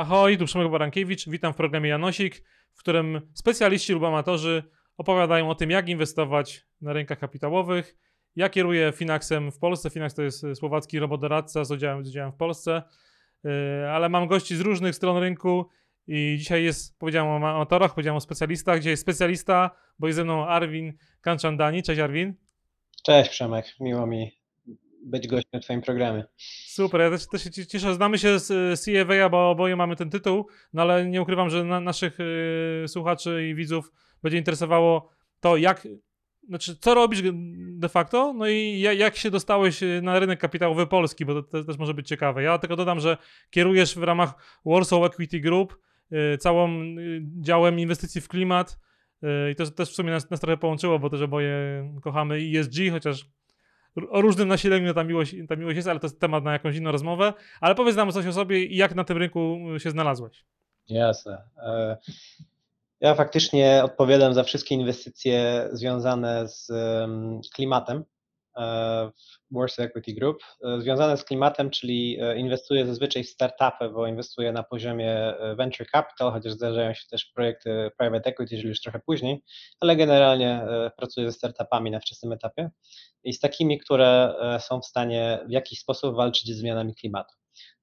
Ahoj, tu Przemek Barankiewicz, witam w programie Janosik, w którym specjaliści lub amatorzy opowiadają o tym, jak inwestować na rynkach kapitałowych. Ja kieruję Finaxem w Polsce. Finax to jest słowacki robodoradca z udziałem, z udziałem w Polsce, yy, ale mam gości z różnych stron rynku i dzisiaj jest, powiedziałem o amatorach, powiedziałem o specjalistach. Dzisiaj jest specjalista, bo jest ze mną Arwin Kanchandani. Cześć Arwin. Cześć Przemek, miło mi być gościem w Twoim programie. Super, ja też, też się cieszę. Znamy się z CFA, bo oboje mamy ten tytuł, no ale nie ukrywam, że na, naszych y, słuchaczy i widzów będzie interesowało to, jak, znaczy, co robisz de facto, no i jak się dostałeś na rynek kapitałowy Polski, bo to, też może być ciekawe. Ja tylko dodam, że kierujesz w ramach Warsaw Equity Group y, całą y, działem inwestycji w klimat. I to też w sumie nas, nas trochę połączyło, bo też oboje kochamy ESG, chociaż o różnym nasileniu ta miłość, ta miłość jest, ale to jest temat na jakąś inną rozmowę. Ale powiedz nam coś o sobie i jak na tym rynku się znalazłeś. Jasne. E, ja faktycznie odpowiadam za wszystkie inwestycje związane z klimatem w Warsaw Equity Group. E, związane z klimatem, czyli inwestuję zazwyczaj w startupy, bo inwestuję na poziomie venture capital, chociaż zdarzają się też projekty private equity, czyli już trochę później, ale generalnie pracuję ze startupami na wczesnym etapie i z takimi, które e, są w stanie w jakiś sposób walczyć z zmianami klimatu.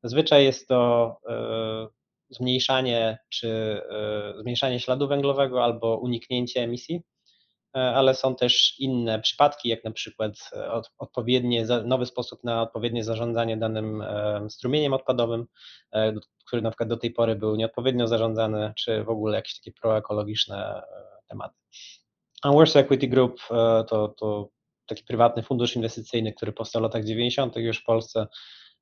Zazwyczaj jest to e, zmniejszanie czy e, zmniejszanie śladu węglowego albo uniknięcie emisji, ale są też inne przypadki, jak na przykład odpowiednie, nowy sposób na odpowiednie zarządzanie danym strumieniem odpadowym, który na przykład do tej pory był nieodpowiednio zarządzany, czy w ogóle jakieś takie proekologiczne tematy. A Warsaw Equity Group to, to taki prywatny fundusz inwestycyjny, który powstał w latach 90. już w Polsce.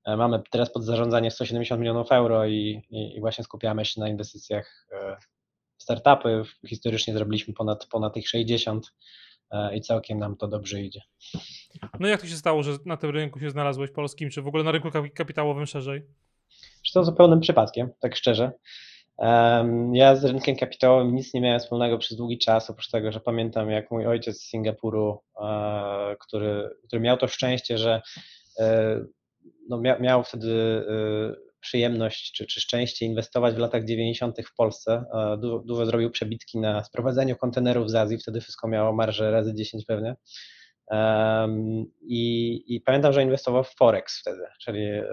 E, mamy teraz pod zarządzanie 170 milionów euro i, i, i właśnie skupiamy się na inwestycjach e, startupy. Historycznie zrobiliśmy ponad, ponad ich 60 e, i całkiem nam to dobrze idzie. No jak to się stało, że na tym rynku się znalazłeś polskim, czy w ogóle na rynku kapitałowym szerzej? to zupełnym przypadkiem, tak szczerze. Ja z rynkiem kapitałowym nic nie miałem wspólnego przez długi czas, oprócz tego, że pamiętam jak mój ojciec z Singapuru, e, który, który miał to szczęście, że e, no miał wtedy e, przyjemność czy, czy szczęście inwestować w latach 90. w Polsce. Dużo, dużo zrobił przebitki na sprowadzeniu kontenerów z Azji, wtedy wszystko miało marżę razy 10 pewnie. I, I, pamiętam, że inwestował w Forex wtedy, czyli y,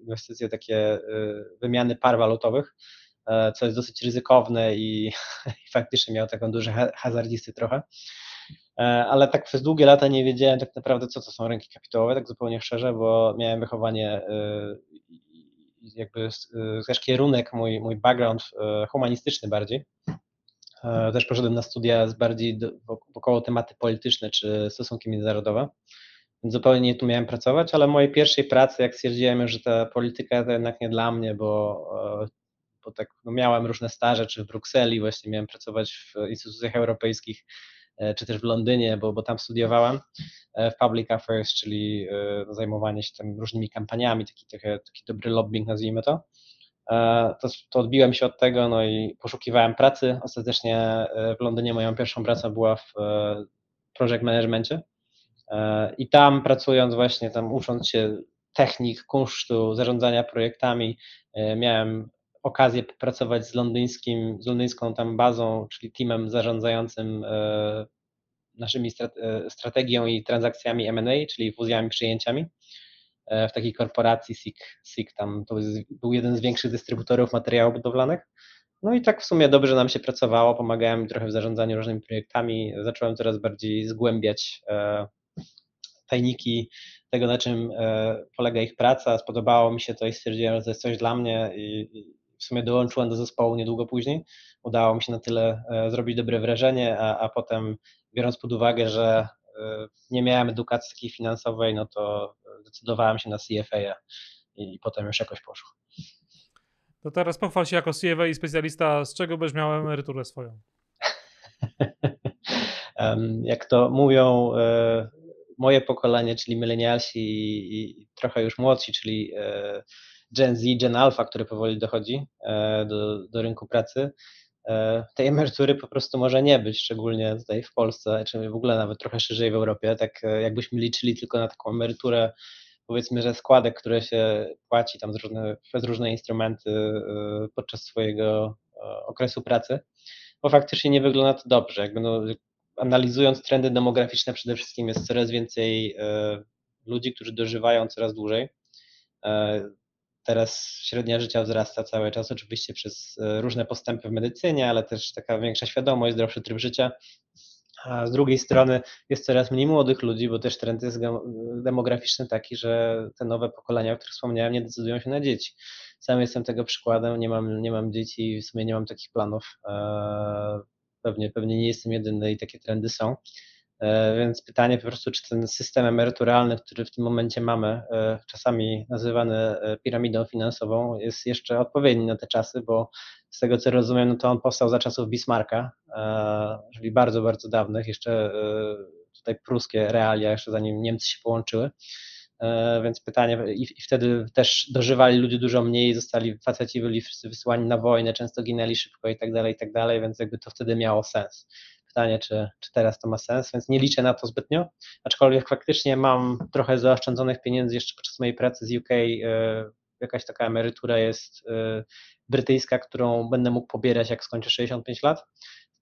inwestycje takie y, wymiany par walutowych. E, co jest dosyć ryzykowne i, i faktycznie miał taką duże hazardzisty trochę. E, ale tak przez długie lata nie wiedziałem tak naprawdę, co to są rynki kapitałowe, tak zupełnie szczerze, bo miałem wychowanie e, jakby też kierunek, mój, mój background humanistyczny bardziej. Też poszedłem na studia z bardziej wokoło tematy polityczne czy stosunki międzynarodowe, zupełnie nie tu miałem pracować, ale mojej pierwszej pracy, jak stwierdziłem, że ta polityka to jednak nie dla mnie, bo bo tak no miałem różne staże, czy w Brukseli, właśnie miałem pracować w instytucjach europejskich, e, czy też w Londynie, bo, bo tam studiowałem e, w Public Affairs, czyli e, no, zajmowanie się tam różnymi kampaniami, taki, taki, taki dobry lobbying, nazwijmy to. To, to odbiłem się od tego, no i poszukiwałem pracy. Ostatecznie w Londynie moją pierwszą pracą była w project managementie. I tam pracując właśnie, tam ucząc się technik, kunsztu, zarządzania projektami, miałem okazję pracować z londyńskim, z londyńską tam bazą, czyli teamem zarządzającym e, naszymi e, strategią i transakcjami M&A, czyli fuzjami, przyjęciami e, w takiej korporacji SIG, SIG tam to był jeden z większych dystrybutorów materiałów budowlanych. No i tak w sumie dobrze nam się pracowało, pomagałem trochę w zarządzaniu różnymi projektami, zacząłem coraz bardziej zgłębiać tajniki tego, na czym polega ich praca, spodobało mi się to i stwierdziłem, że to jest coś dla mnie i, w sumie dołączyłem do zespołu niedługo później. Udało mi się na tyle e, zrobić dobre wrażenie, a, a potem biorąc pod uwagę, że e, nie miałem edukacji takiej finansowej, no to zdecydowałem się na CFA i, i potem już jakoś poszło. To teraz pochwal się jako CFA i specjalista, z czego byś miał emeryturę swoją? Jak to mówią e, moje pokolenie, czyli milenialsi i trochę już młodsi, czyli Gen Z, Gen Alpha, który powoli dochodzi e, do, do rynku pracy, e, tej emerytury po prostu może nie być, szczególnie tutaj w Polsce, czy w ogóle nawet trochę szerzej w Europie. Tak e, jakbyśmy liczyli tylko na taką emeryturę powiedzmy, że składek, które się płaci tam z różne, przez różne instrumenty podczas swojego okresu pracy, bo faktycznie nie wygląda to dobrze. Jakby no, analizując trendy demograficzne przede wszystkim jest coraz więcej ludzi, którzy dożywają coraz dłużej. Teraz średnia życia wzrasta cały czas, oczywiście przez różne postępy w medycynie, ale też taka większa świadomość, zdrowszy tryb życia. A z drugiej strony jest coraz mniej młodych ludzi, bo też trend jest demograficzny taki, że te nowe pokolenia, o których wspomniałem, nie decydują się na dzieci. Sam jestem tego przykładem, nie mam, nie mam dzieci i w sumie nie mam takich planów. Pewnie, pewnie nie jestem jedyny i takie trendy są. E, więc pytanie po prostu, czy ten system emeryturalny, który w tym momencie mamy, e, czasami nazywany e, piramidą finansową, jest jeszcze odpowiedni na te czasy, bo z tego co rozumiem, no to on powstał za czasów Bismarcka, czyli bardzo, bardzo dawnych, jeszcze tutaj pruskie realia, jeszcze zanim Niemcy się połączyły. Więc pytanie, i, wtedy też dożywali ludzie dużo mniej, zostali faceci byli wysyłani na wojnę, często ginęli szybko i tak dalej, i tak dalej, więc jakby to wtedy miało sens pytanie, czy, czy teraz to ma sens, więc nie liczę na to zbytnio, aczkolwiek faktycznie mam trochę zaoszczędzonych pieniędzy jeszcze podczas mojej pracy z UK, e, jakaś taka emerytura jest e, brytyjska, którą będę mógł pobierać jak skończę 65 lat.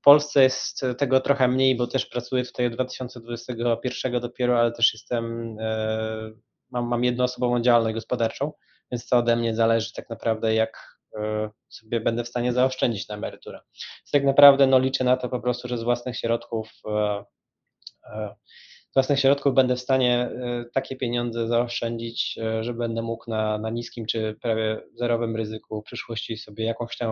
W Polsce jest tego trochę mniej, bo też pracuję tutaj od 2021 dopiero, ale też jestem, e, mam, mam jednoosobową działalność gospodarczą, więc to ode mnie zależy tak naprawdę, jak, sobie będę w stanie zaoszczędzić na emeryturę. Więc tak naprawdę no, liczę na to po prostu, że z własnych środków e, e, z własnych środków będę w stanie takie pieniądze zaoszczędzić, że będę mógł na, na niskim czy prawie zerowym ryzyku w przyszłości sobie jakąś tam,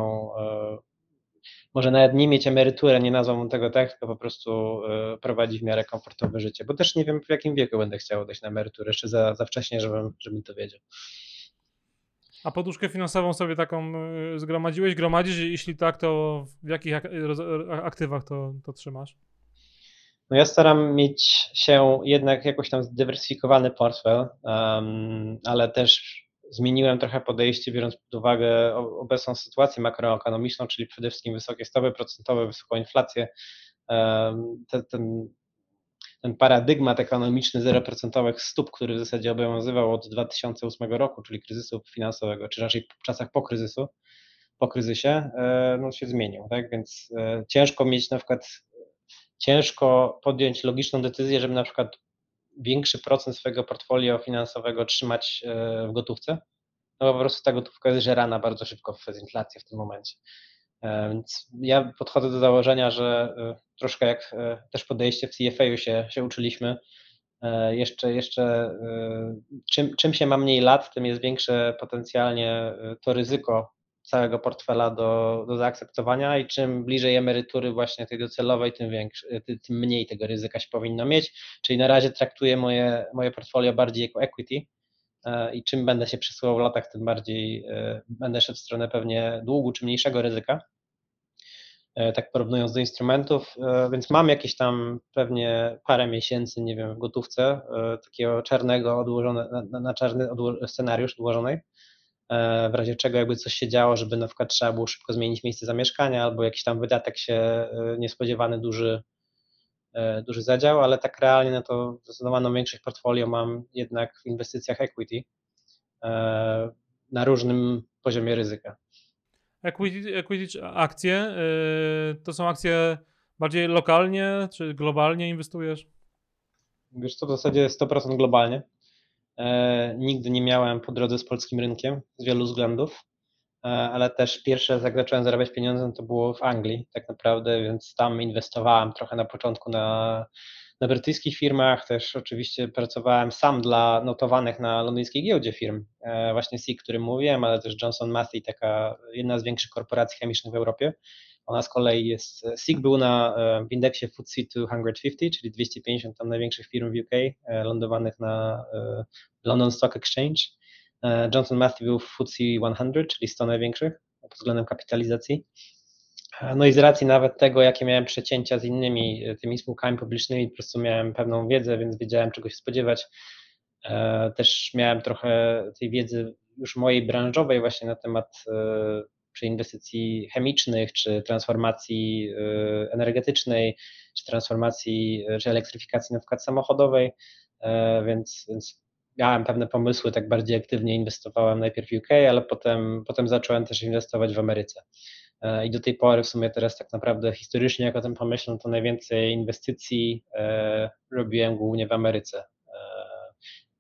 może nawet nie mieć emeryturę, nie nazwą tego tak, tylko po prostu prowadzić w miarę komfortowe życie, bo też nie wiem w jakim wieku będę chciał dać na emeryturę, jeszcze za, za wcześnie, żebym, żebym to wiedział. A poduszkę finansową sobie taką y, zgromadziłeś? Gromadzisz? Jeśli tak, to w jakich aktywach to, to trzymasz? No ja staram mieć się jednak jakoś tam zdywersyfikowany portfel, um, ale też zmieniłem trochę podejście, biorąc pod uwagę obecną sytuację makroekonomiczną, czyli przede wszystkim wysokie stopy procentowe, wysoką inflację. Um, ten, ten ten paradygmat ekonomiczny zeroprocentowych stóp, który w zasadzie obowiązywał od 2008 roku, czyli kryzysu finansowego, czy raczej w czasach po kryzysu, po kryzysie, e, no się zmienił, tak? Więc e, ciężko mieć na przykład, ciężko podjąć logiczną decyzję, żeby na przykład większy procent swojego portfolio finansowego trzymać e, w gotówce, no po prostu ta gotówka jest żerana bardzo szybko przez inflację w tym momencie. E, więc ja podchodzę do założenia, że e, troszkę jak e, też podejście w CFA się, się uczyliśmy, jeszcze, jeszcze czym, czym się ma mniej lat, tym jest większe potencjalnie to ryzyko całego portfela do, do zaakceptowania i czym bliżej emerytury właśnie tej docelowej, tym, większy, tym mniej tego ryzyka się powinno mieć. Czyli na razie traktuję moje, moje portfolio bardziej jako equity i czym będę się przesuwał w latach, tym bardziej będę szedł w stronę pewnie długu czy mniejszego ryzyka. E, tak porównując do instrumentów, e, więc mam jakieś tam pewnie parę miesięcy, nie wiem, w gotówce, e, takiego czarnego, odłożone, na, na czarny scenariusz odłożonej, w razie czego jakby coś się działo, żeby na przykład trzeba było szybko zmienić miejsce zamieszkania albo jakiś tam wydatek się niespodziewany duży, duży zadział, ale tak realnie no to zdecydowaną większość portfolio mam jednak w inwestycjach equity na różnym poziomie ryzyka. Equity, equity akcje, yy, to są akcje bardziej lokalnie czy globalnie inwestujesz? Wiesz co, w zasadzie 100% globalnie. E, nigdy nie miałem po drodze z polskim rynkiem z wielu względów, e, ale też pierwsze jak zacząłem zarabiać pieniądze to było w Anglii tak naprawdę, więc tam inwestowałem trochę na początku na na brytyjskich firmach też oczywiście pracowałem sam dla notowanych na londyńskiej giełdzie firm, e, właśnie SIG, którym mówiłem, ale też Johnson Matthey, taka jedna z większych korporacji chemicznych w Europie. Ona z kolei jest, SIG był na, e, w indeksie FTSE 250, czyli 250 tam największych firm w UK, e, lądowanych na London Stock Exchange. Johnson Matthey był w FTSE 100, czyli 100 największych pod względem kapitalizacji. No i z racji nawet tego, jakie miałem przecięcia z innymi e, tymi spółkami publicznymi, po prostu miałem pewną wiedzę, więc wiedziałem czego się spodziewać. E, też miałem trochę tej wiedzy już mojej branżowej właśnie na temat e, czy inwestycji chemicznych, czy transformacji energetycznej, czy transformacji, czy elektryfikacji na przykład samochodowej, więc, więc miałem pewne pomysły, tak bardziej aktywnie inwestowałem najpierw w UK, ale potem, potem zacząłem też inwestować w Ameryce. E, I do tej pory w sumie teraz tak naprawdę historycznie, jak o tym pomyślę, to najwięcej inwestycji e, robiłem głównie w Ameryce. E,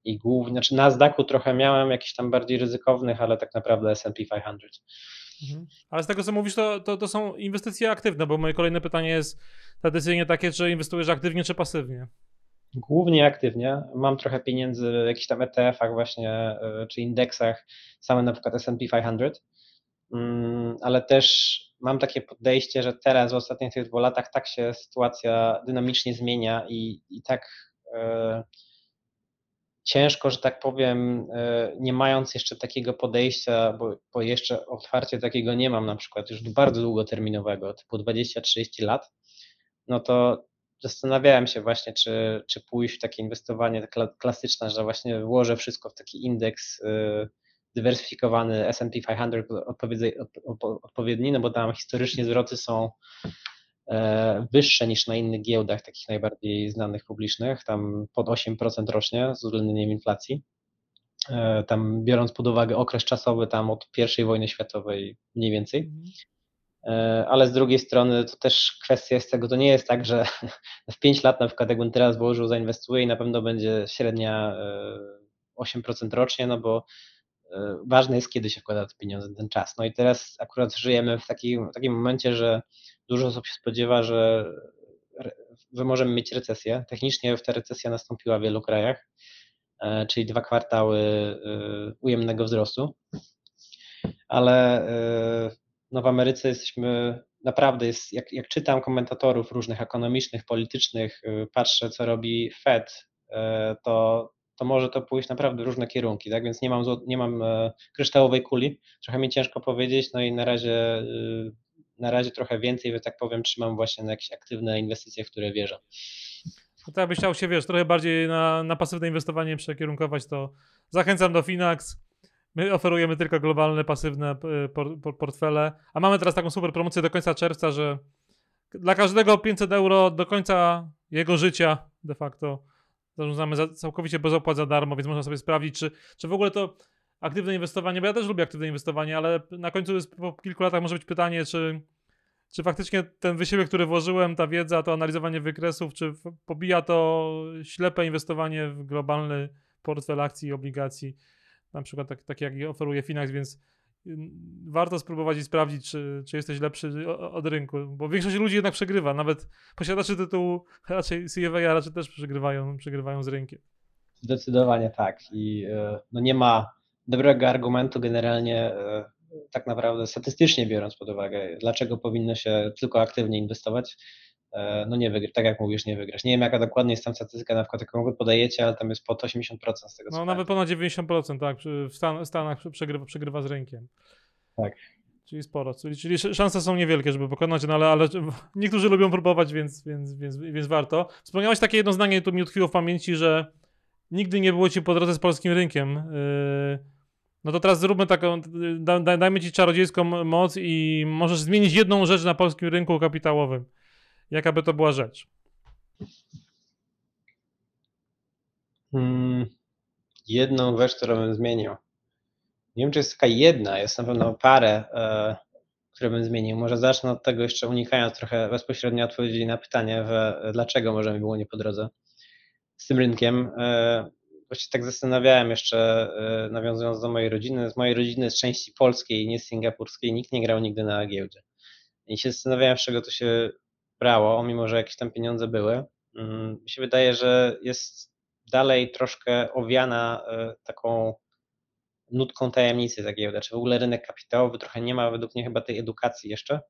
I głównie, znaczy na Nasdaqu trochę miałem jakichś tam bardziej ryzykownych, ale tak naprawdę S&P 500. Mhm. Ale z tego co mówisz, to, to, to są inwestycje aktywne, bo moje kolejne pytanie jest tradycyjnie takie, czy inwestujesz aktywnie, czy pasywnie? Głównie aktywnie. Mam trochę pieniędzy w jakichś tam ETF-ach właśnie, czy indeksach, same na przykład S&P 500, Mm, ale też mam takie podejście, że teraz w ostatnich tych dwóch latach tak się sytuacja dynamicznie zmienia i, i tak e, ciężko, że tak powiem, e, nie mając jeszcze takiego podejścia, bo, bo jeszcze otwarcie takiego nie mam na przykład już bardzo długoterminowego, typu 20-30 lat, no to zastanawiałem się właśnie, czy, czy pójść w takie inwestowanie klasyczne, że właśnie włożę wszystko w taki indeks e, dywersyfikowany S&P 500 odpowiedni, no bo tam historycznie zwroty są e, wyższe niż na innych giełdach, takich najbardziej znanych publicznych, tam pod 8% rocznie z uwzględnieniem inflacji. E, tam biorąc pod uwagę okres czasowy tam od I wojny światowej mniej więcej. E, ale z drugiej strony to też kwestia jest tego, to nie jest tak, że w 5 lat na przykład jakbym teraz włożył, zainwestuję i na pewno będzie średnia 8% rocznie, no bo E, ważne jest, kiedy się wkłada te pieniądze, ten czas. No i teraz akurat żyjemy w takim, takim momencie, że dużo osób się spodziewa, że my możemy mieć recesję. Technicznie ta recesja nastąpiła w wielu krajach, e, czyli dwa kwartały e, ujemnego wzrostu, ale no w Ameryce jesteśmy naprawdę jest, jak, jak czytam komentatorów różnych ekonomicznych, politycznych, patrzę, co robi Fed, to to może to pójść naprawdę w różne kierunki, tak? Więc nie mam, nie mam e, kryształowej kuli, trochę mi ciężko powiedzieć, no i na razie, y, na razie trochę więcej, że tak powiem, trzymam właśnie na jakieś aktywne inwestycje, w które wierzę. No to jakbyś chciał się, wiesz, trochę bardziej na, na pasywne inwestowanie przekierunkować, to zachęcam do Finax. My oferujemy tylko globalne, pasywne portfele, a mamy teraz taką super promocję do końca czerwca, że dla każdego 500 euro do końca jego życia de facto zarządzamy za, całkowicie bez opłat za darmo, więc można sobie sprawdzić, czy, czy w ogóle to aktywne inwestowanie, bo ja też lubię aktywne inwestowanie, ale na końcu po kilku latach może być pytanie, czy, czy faktycznie ten wysiłek, który włożyłem, ta wiedza, to analizowanie wykresów, czy pobija to ślepe inwestowanie w globalny portfel akcji i obligacji, na przykład tak, tak jak oferuje Finax, więc warto spróbować i sprawdzić, czy, czy jesteś lepszy od rynku, bo większość ludzi jednak przegrywa, nawet posiadacze tytułu raczej CFA raczej też przegrywają, przegrywają z rynkiem. Zdecydowanie tak i e, no nie ma dobrego argumentu generalnie e, tak naprawdę statystycznie biorąc pod uwagę, dlaczego powinno się tylko aktywnie inwestować, no nie wygrasz, tak jak mówisz, nie wygrasz. Nie wiem jaka dokładnie jest tam statystyka, na przykład jaką podajecie, ale tam jest pod 80% z tego No nawet ponad 90%, tak, w Stan Stanach przegrywa, przegrywa z rynkiem. Tak. Czyli sporo, czyli, czyli szanse są niewielkie, żeby pokonać, no ale, ale niektórzy lubią próbować, więc, więc, więc, więc warto. Wspomniałeś takie jedno zdanie, tu mi utkwiło w pamięci, że nigdy nie było ci po drodze z polskim rynkiem. Yy, no to teraz zróbmy taką, dajmy ci czarodziejską moc i możesz zmienić jedną rzecz na polskim rynku kapitałowym. Jaka by to była rzecz? Hmm, jedną rzecz, którą bym zmienił. Nie wiem, czy jest taka jedna, jest na pewno parę, e, które bym zmienił. Może zacznę od tego jeszcze unikając trochę bezpośrednio odpowiedzi na pytanie, że dlaczego może mi było nie po drodze z tym rynkiem. E, właściwie tak zastanawiałem jeszcze, e, nawiązując do mojej rodziny. Z mojej rodziny, z części polskiej, nie singapurskiej, nikt nie grał nigdy na giełdzie. I się zastanawiałem, z czego to się brało, mimo że jakieś tam pieniądze były. Mm, mi się wydaje, że jest dalej troszkę owiana e, taką nutką tajemnicy ta giełda, czy w ogóle rynek kapitałowy trochę nie ma według mnie chyba tej edukacji jeszcze,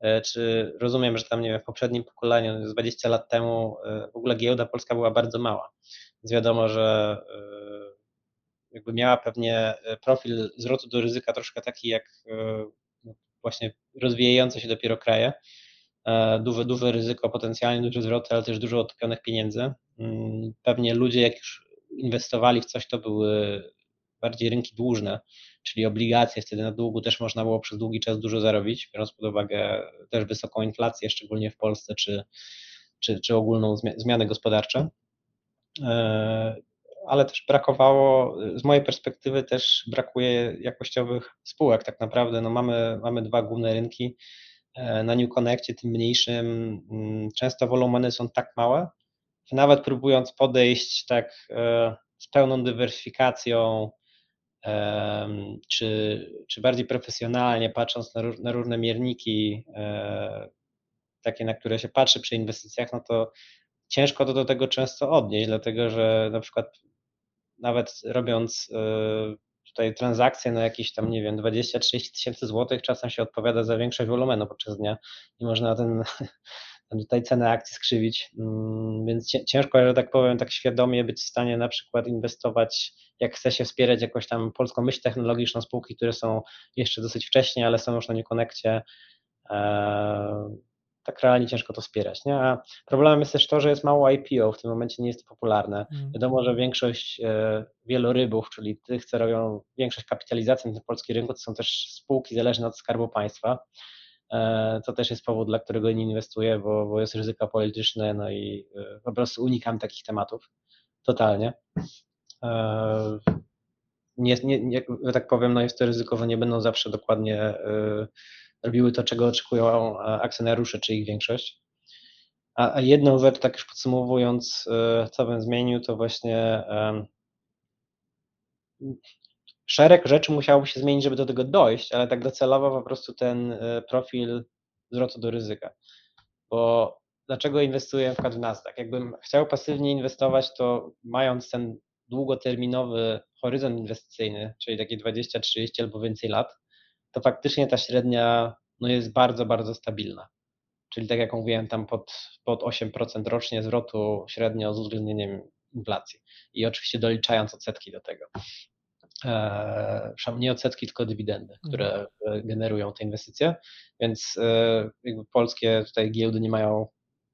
e, czy rozumiem, że tam nie wiem, w poprzednim pokoleniu, z 20 lat temu e, w ogóle giełda polska była bardzo mała, więc wiadomo, że jakby miała pewnie profil zwrotu do ryzyka troszkę taki jak no, właśnie rozwijające się dopiero kraje, duże, duże ryzyko, potencjalnie duże zwroty, ale też dużo otopionych pieniędzy. Mm, pewnie ludzie, jak już inwestowali w coś, to były bardziej rynki dłużne, czyli obligacje, wtedy na długu też można było przez długi czas dużo zarobić, biorąc pod uwagę też wysoką inflację, szczególnie w Polsce, czy, czy, czy ogólną zmianę gospodarczą. E, ale też brakowało, z mojej perspektywy też brakuje jakościowych spółek tak naprawdę. No mamy, mamy dwa główne rynki. E, na New Connectie, tym mniejszym, mm, często wolumeny są tak małe, że nawet próbując podejść tak e, z pełną dywersyfikacją, czy, czy bardziej profesjonalnie, patrząc na, na różne mierniki, e, takie, na które się patrzy przy inwestycjach, no to ciężko to do tego często odnieść, dlatego że na przykład nawet robiąc e, tutaj transakcje na jakieś tam, nie wiem, 20-30 tysięcy złotych, czasem się odpowiada za większość wolumenu podczas dnia i można ten, tutaj cenę akcji skrzywić, mm, więc ciężko, że tak powiem, tak świadomie być w stanie na przykład inwestować, jak chce się wspierać jakąś tam polską myśl technologiczną, spółki, które są jeszcze dosyć wcześnie, ale są już na niekonekcie, tak realnie ciężko to wspierać. Nie? A problemem jest też to, że jest mało IPO, w tym momencie nie jest to popularne. Mm. Wiadomo, że większość e, wielorybów, czyli tych, co robią większość kapitalizacji na tym polskim rynku, to są też spółki zależne od skarbu państwa. E, to też jest powód, dla którego nie inwestuję, bo, bo jest ryzyko polityczne, no i e, po prostu unikam takich tematów totalnie. Nie, nie, nie, tak powiem, no jest to ryzyko, że nie będą zawsze dokładnie robiły to, czego oczekują akcjonariusze, czy ich większość. A, a jedną rzecz, tak już podsumowując, e, co bym zmienił, to właśnie szereg rzeczy musiałoby się zmienić, żeby do tego dojść, ale tak docelowo po prostu ten e, profil zwrotu do ryzyka. Bo dlaczego inwestuję w w Nasdaq? Jakbym chciał pasywnie inwestować, to mając ten długoterminowy horyzont inwestycyjny, czyli takie 20, 30 albo więcej lat, to faktycznie ta średnia no jest bardzo, bardzo stabilna. Czyli tak jak mówiłem, tam pod, pod 8% rocznie zwrotu średnio z uwzględnieniem inflacji. I oczywiście doliczając odsetki do tego. Eee, nie odsetki, tylko dywidendy, które mhm. generują te inwestycje. Więc e, jakby polskie tutaj giełdy nie mają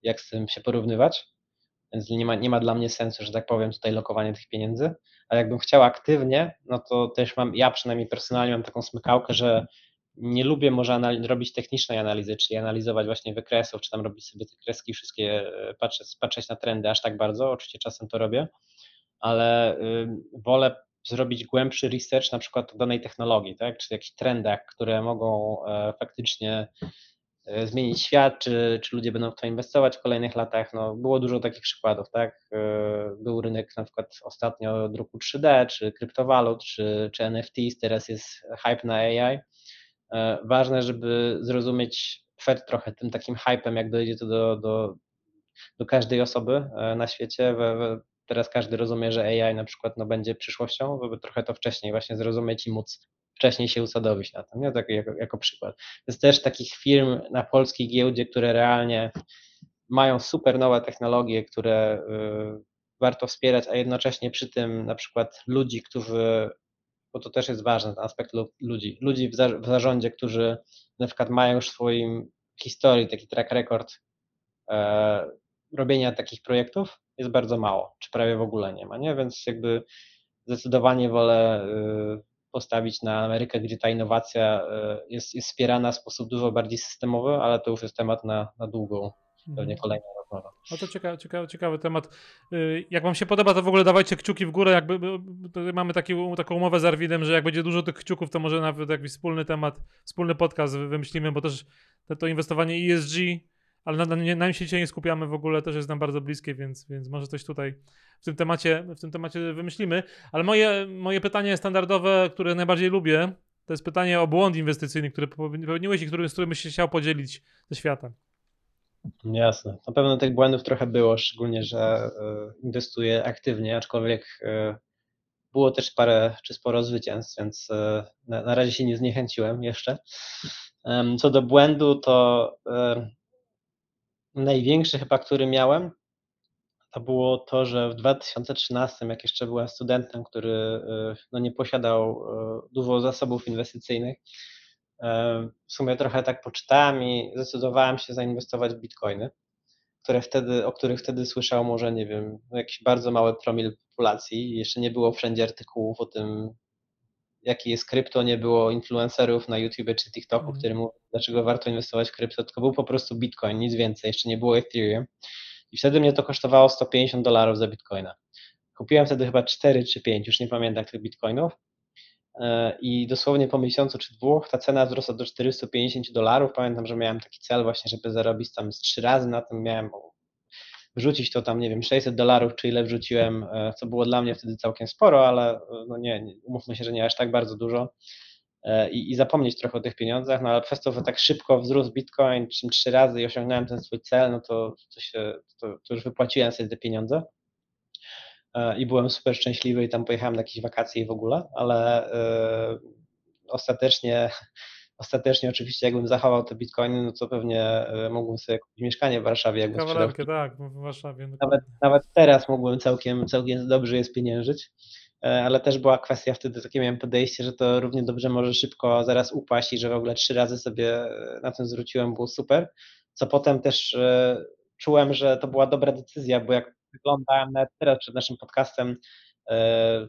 jak z tym się porównywać, więc nie ma, nie ma dla mnie sensu, że tak powiem, tutaj lokowanie tych pieniędzy. A jakbym chciał aktywnie, no to też mam, ja przynajmniej personalnie mam taką smykałkę, że nie lubię może robić technicznej analizy, czyli analizować właśnie wykresów, czy tam robić sobie te kreski wszystkie, e, patrzeć, patrzeć na trendy aż tak bardzo, oczywiście czasem to robię, ale y, wolę zrobić głębszy research na przykład danej technologii, tak, czy jakichś trendach, które mogą e, faktycznie zmienić świat, czy, czy ludzie będą w to inwestować w kolejnych latach. No, było dużo takich przykładów, tak? E, był rynek na przykład ostatnio druku 3D, czy kryptowalut, czy, czy NFTs, teraz jest hype na AI. E, ważne, żeby zrozumieć Fed trochę tym takim hypem, jak dojdzie to do, do, do każdej osoby na świecie. Teraz każdy rozumie, że AI na przykład no, będzie przyszłością, żeby trochę to wcześniej właśnie zrozumieć i móc wcześniej się usadowić na tym, nie? Tak jako, jako przykład. Jest też takich firm na polskiej giełdzie, które realnie mają super nowe technologie, które y, warto wspierać, a jednocześnie przy tym na przykład ludzi, którzy, bo to też jest ważny ten aspekt ludzi, ludzi w, w zarządzie, którzy na przykład mają już w swoim historii taki track record e, robienia takich projektów, jest bardzo mało, czy prawie w ogóle nie ma, nie? Więc jakby zdecydowanie wolę y, postawić na Amerykę, gdzie ta innowacja e, jest, jest wspierana w sposób dużo bardziej systemowy, ale to już jest temat na, na długą, pewnie mhm. kolejną rozmowę. No to ciekawy, ciekawy, ciekawy temat. Y, jak Wam się podoba, to w ogóle dawajcie kciuki w górę. Jakby, mamy taki, taką umowę z Arwidem, że jak będzie dużo tych kciuków, to może nawet jakiś wspólny temat, wspólny podcast wymyślimy, bo też to, to inwestowanie ESG ale na, na, na nim się dzisiaj nie skupiamy w ogóle, też jest nam bardzo bliskie, więc, więc może coś tutaj w tym temacie, w tym temacie wymyślimy. Ale moje, moje pytanie standardowe, które najbardziej lubię, to jest pytanie o błąd inwestycyjny, który popełniłeś i który, z którym byś się chciał podzielić ze świata. Jasne. Na pewno tych błędów trochę było, szczególnie, że y, inwestuję aktywnie, aczkolwiek y, było też parę czy sporo zwycięstw, więc y, na, na razie się nie zniechęciłem jeszcze. Co do błędu, to największy chyba, który miałem, to było to, że w 2013, jak jeszcze byłem studentem, który y, no, nie posiadał y, dużo zasobów inwestycyjnych, y, w sumie trochę tak poczytałem i zdecydowałem się zainwestować w bitcoiny, które wtedy, o których wtedy słyszał może, nie wiem, jakiś bardzo mały promil populacji. Jeszcze nie było wszędzie artykułów o tym, jaki jest krypto, nie było influencerów na YouTube czy TikToku, mm. który mówił, dlaczego warto inwestować w krypto, tylko był po prostu Bitcoin, nic więcej, jeszcze nie było Ethereum. I wtedy mnie to kosztowało 150 dolarów za Bitcoina. Kupiłem wtedy chyba 4 czy 5, już nie pamiętam tych bitcoinów. E, I dosłownie po miesiącu czy dwóch ta cena wzrosła do 450 dolarów. Pamiętam, że miałem taki cel właśnie, żeby zarobić tam z trzy razy na tym. Miałem wrzucić to tam, nie wiem, 600 dolarów, czy ile wrzuciłem, e, co było dla mnie wtedy całkiem sporo, ale e, no nie, umówmy się, że nie aż tak bardzo dużo. I, i, zapomnieć trochę o tych pieniądzach, no ale przez to, że tak szybko wzrósł Bitcoin, czym trzy razy i osiągnąłem ten swój cel, no to, to, się, to, to już wypłaciłem sobie te pieniądze. E, i byłem super szczęśliwy i tam pojechałem na jakieś wakacje i w ogóle, ale e, ostatecznie, ostatecznie oczywiście jakbym zachował te bitcoiny, no to pewnie e, mógłbym sobie kupić mieszkanie w Warszawie. Jakbym Kawalerkę, tak, w Warszawie. Nawet, nawet teraz mógłbym całkiem, całkiem dobrze je spieniężyć, ale też była kwestia wtedy, takie miałem podejście, że to równie dobrze może szybko zaraz upaść i że w ogóle trzy razy sobie na tym zwróciłem, było super, co potem też czułem, że to była dobra decyzja, bo jak wyglądałem nawet teraz przed naszym podcastem e,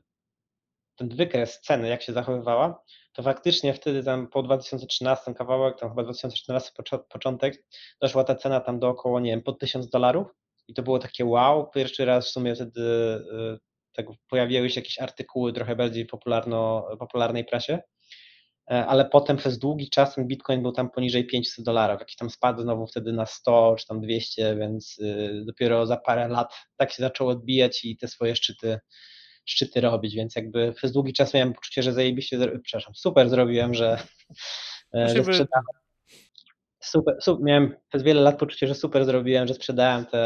ten wykres ceny, jak się zachowywała, to faktycznie wtedy tam po 2013 kawałek, tam chyba 2014 początek, doszła ta cena tam do około, nie wiem, pod 1000 dolarów i to było takie wow, pierwszy raz w sumie wtedy e, tak pojawiły się jakieś artykuły trochę bardziej popularno, popularnej prasie E, ale potem przez długi czas ten Bitcoin był tam poniżej 500 dolarów, jakiś tam spadł znowu wtedy na 100 czy tam 200, więc y, dopiero za parę lat tak się zaczął odbijać i te swoje szczyty, szczyty robić, więc jakby przez długi czas miałem poczucie, że zajebiście, przepraszam, super zrobiłem, że, e, że sprzedałem. Super, super, miałem przez wiele lat poczucie, że super zrobiłem, że sprzedałem te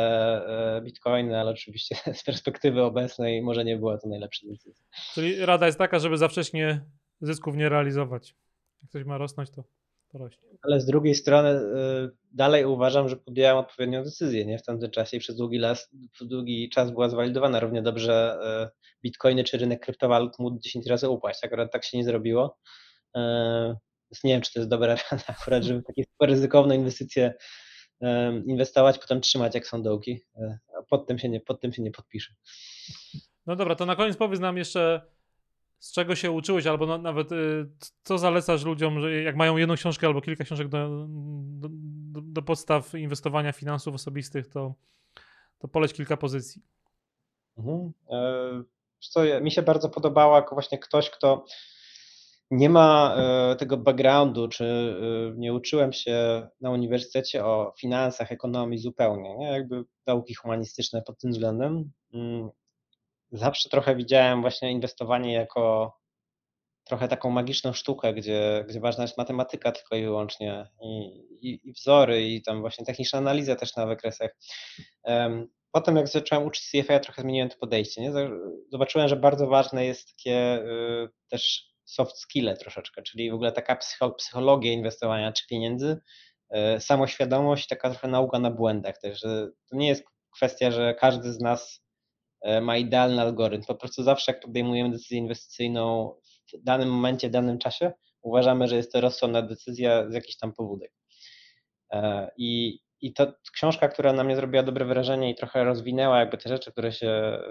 e, bitcoiny, ale oczywiście z perspektywy obecnej może nie była to najlepsza decyzja. Czyli rada jest taka, żeby za wcześnie zysków nie realizować. Jak coś ma rosnąć, to rośnie. Ale z drugiej strony y, dalej uważam, że podjąłem odpowiednią decyzję nie? w tamtym czasie i przez długi, las, długi czas była zwalidowana równie dobrze y, bitcoiny czy rynek kryptowalut mógł 10 razy upaść. Akurat tak się nie zrobiło. Y, więc nie wiem, czy to jest dobra rada akurat, żeby takie super ryzykowne inwestycje inwestować, potem trzymać jak są dołki. Pod tym się nie, pod tym się nie podpiszę. No dobra, to na koniec powiedz nam jeszcze z czego się uczyłeś, albo no, nawet y, co zalecasz ludziom, że jak mają jedną książkę albo kilka książek do, do, do podstaw inwestowania finansów osobistych, to, to poleć kilka pozycji. Mhm. E, co, mi się bardzo podobało jako właśnie ktoś, kto nie ma e, tego backgroundu, czy e, nie uczyłem się na uniwersytecie o finansach, ekonomii zupełnie, nie? jakby nauki humanistyczne pod tym względem. Zawsze trochę widziałem właśnie inwestowanie jako trochę taką magiczną sztukę, gdzie, gdzie ważna jest matematyka tylko i wyłącznie i, i, i wzory i tam właśnie techniczna analiza też na wykresach. Potem jak zacząłem uczyć CFA, ja trochę zmieniłem to podejście. Nie? Zobaczyłem, że bardzo ważne jest takie y, też soft skille troszeczkę, czyli w ogóle taka psychologia inwestowania czy pieniędzy, y, samoświadomość, taka trochę nauka na błędach też, że to nie jest kwestia, że każdy z nas ma idealny algorytm. Po prostu zawsze, jak podejmujemy decyzję inwestycyjną w danym momencie, w danym czasie, uważamy, że jest to rozsądna decyzja z jakichś tam powódek. E, I, i to książka, która na mnie zrobiła dobre wrażenie i trochę rozwinęła jakby te rzeczy, które się e,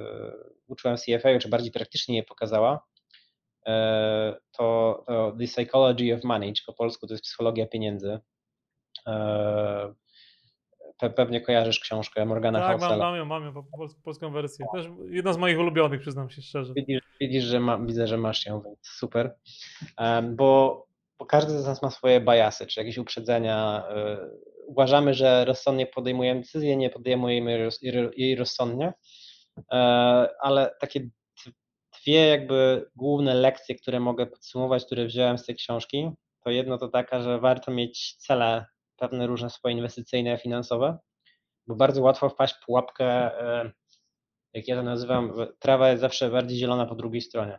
uczyłem w CFA, czy bardziej praktycznie je pokazała, to, to The Psychology of Money, czy po polsku to jest psychologia pieniędzy pe, pewnie kojarzysz książkę Morgana Tak, mam, mam ją, mam ją, polską wersję. Też jedna z moich ulubionych, przyznam się szczerze. Widzisz, widzisz że ma, widzę, że masz ją, więc super. Um, bo, bo każdy z nas ma swoje bajasy, czy jakieś uprzedzenia. Y, uważamy, że rozsądnie podejmujemy decyzję, nie podejmujemy jej rozsądnie, y, ale takie dwie jakby główne lekcje, które mogę podsumować, które wziąłem z tej książki, to jedno to taka, że warto mieć cele pewne różne swoje inwestycyjne, finansowe, bo bardzo łatwo wpaść w pułapkę, e, jak ja to nazywam, trawa jest zawsze bardziej zielona po drugiej stronie.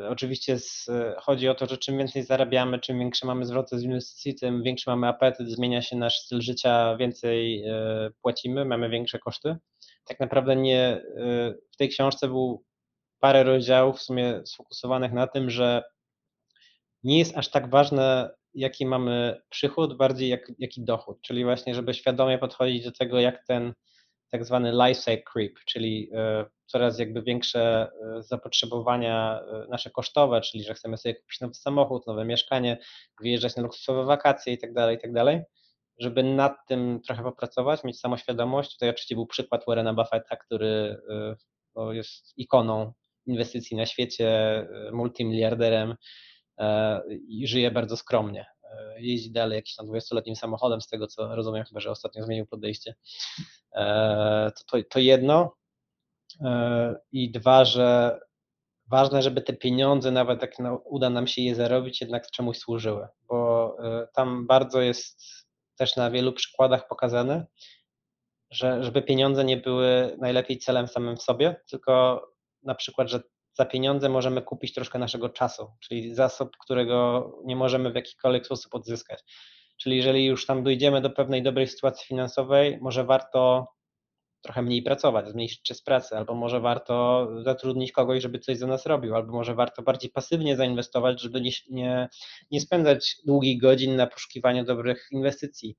E, oczywiście z, chodzi o to, że czym więcej zarabiamy, czym większe mamy zwroty z inwestycji, tym większy mamy apetyt, zmienia się nasz styl życia, więcej e, płacimy, mamy większe koszty. Tak naprawdę nie, w tej książce był parę rozdziałów w sumie sfokusowanych na tym, że nie jest aż tak ważne, jaki mamy przychód, bardziej jak, jaki dochód, czyli właśnie, żeby świadomie podchodzić do tego, jak ten tak zwany life cycle creep, czyli e, coraz jakby większe e, zapotrzebowania e, nasze kosztowe, czyli że chcemy sobie kupić nowy samochód, nowe mieszkanie, wyjeżdżać na luksusowe wakacje i tak dalej, i tak dalej, żeby nad tym trochę popracować, mieć samoświadomość. Tutaj oczywiście był przykład Warrena Buffetta, który jest ikoną inwestycji na świecie, multimiliarderem i żyje bardzo skromnie. E, Jeździ dalej jakimś tam 20-letnim samochodem, z tego co rozumiem, chyba że ostatnio zmienił podejście. E, To, to, to jedno. E, I dwa, że ważne, żeby te pieniądze, nawet jak uda nam się je zarobić, jednak czemuś służyły, bo e, tam bardzo jest też na wielu przykładach pokazane, że żeby pieniądze nie były najlepiej celem samym w sobie, tylko na przykład, że za pieniądze możemy kupić troszkę naszego czasu, czyli zasób, którego nie możemy w jakikolwiek sposób odzyskać. Czyli jeżeli już tam dojdziemy do pewnej dobrej sytuacji finansowej, może warto trochę mniej pracować, zmniejszyć czas pracy, albo może warto zatrudnić kogoś, żeby coś za nas robił, albo może warto bardziej pasywnie zainwestować, żeby nie, nie, nie spędzać długich godzin na poszukiwaniu dobrych inwestycji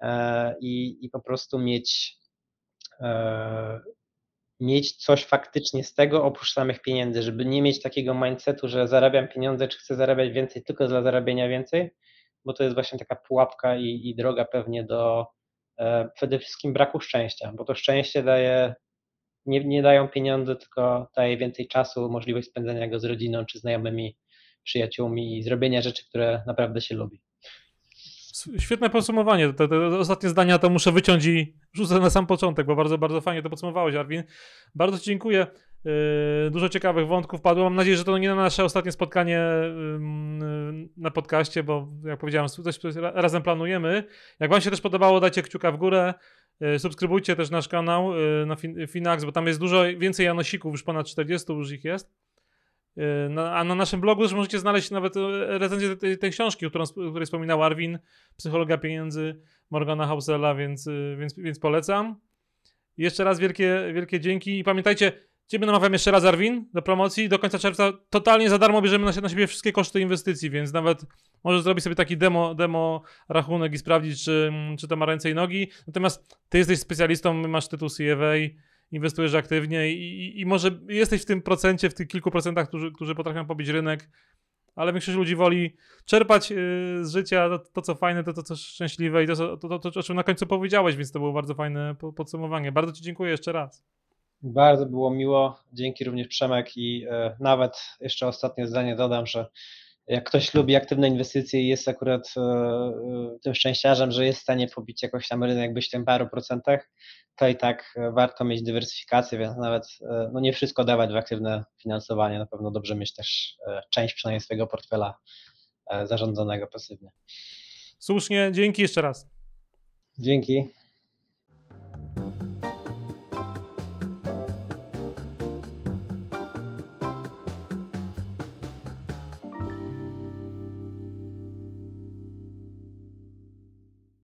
e, i, i po prostu mieć, e, mieć coś faktycznie z tego oprócz samych pieniędzy, żeby nie mieć takiego mindsetu, że zarabiam pieniądze, czy chcę zarabiać więcej tylko dla zarabiania więcej, bo to jest właśnie taka pułapka i, i droga pewnie do e, przede wszystkim braku szczęścia, bo to szczęście daje, nie, nie dają pieniądze, tylko daje więcej czasu, możliwość spędzenia go z rodziną czy znajomymi, przyjaciółmi i zrobienia rzeczy, które naprawdę się lubi. Świetne podsumowanie. Te, te ostatnie zdania to muszę wyciąć i rzucę na sam początek, bo bardzo, bardzo fajnie to podsumowałeś, Arwin. Bardzo Ci dziękuję. Yy, Dużo ciekawych wątków padło. Mam nadzieję, że to nie na nasze ostatnie spotkanie ym, na podcaście, bo jak powiedziałem, coś coś ra- razem planujemy. Jak Wam się też podobało, dajcie kciuka w górę. Yy, Subskrybujcie też nasz kanał yy, na Fin- Finax, bo tam jest dużo więcej Janosików, już ponad 40 już ich jest. Yy, Na, a na naszym blogu też możecie znaleźć nawet e, recenzję tej, tej książki, o której wspominał Arwin, Psychologia pieniędzy Morgana Hausela, więc, y, więc, więc polecam. Jeszcze raz wielkie, wielkie dzięki i pamiętajcie, Ciebie namawiam jeszcze raz, Arwin, do promocji. Do końca czerwca totalnie za darmo bierzemy na, na siebie wszystkie koszty inwestycji, więc nawet możesz zrobić sobie taki demo, demo rachunek i sprawdzić, czy, czy to ma ręce i nogi. Natomiast Ty jesteś specjalistą, masz tytuł CFA, inwestujesz aktywnie i, i, i może jesteś w tym procencie, w tych kilku procentach, którzy, którzy potrafią pobić rynek, ale większość ludzi woli czerpać y, z życia to, to, co fajne, to, to, co szczęśliwe i to, to, to, o czym na końcu powiedziałeś, więc to było bardzo fajne po- podsumowanie. Bardzo Ci dziękuję jeszcze raz. Bardzo było miło, dzięki również Przemek i e, nawet jeszcze ostatnie zdanie dodam, że jak ktoś lubi aktywne inwestycje i jest akurat e, e, tym szczęściarzem, że jest w stanie pobić jakoś tam rynek być w tym paru procentach, to i tak e, warto mieć dywersyfikację, więc nawet e, no nie wszystko dawać w aktywne finansowanie, na pewno dobrze mieć też e, część przynajmniej swojego portfela zarządzanego pasywnie. Słusznie, dzięki jeszcze raz. Dzięki.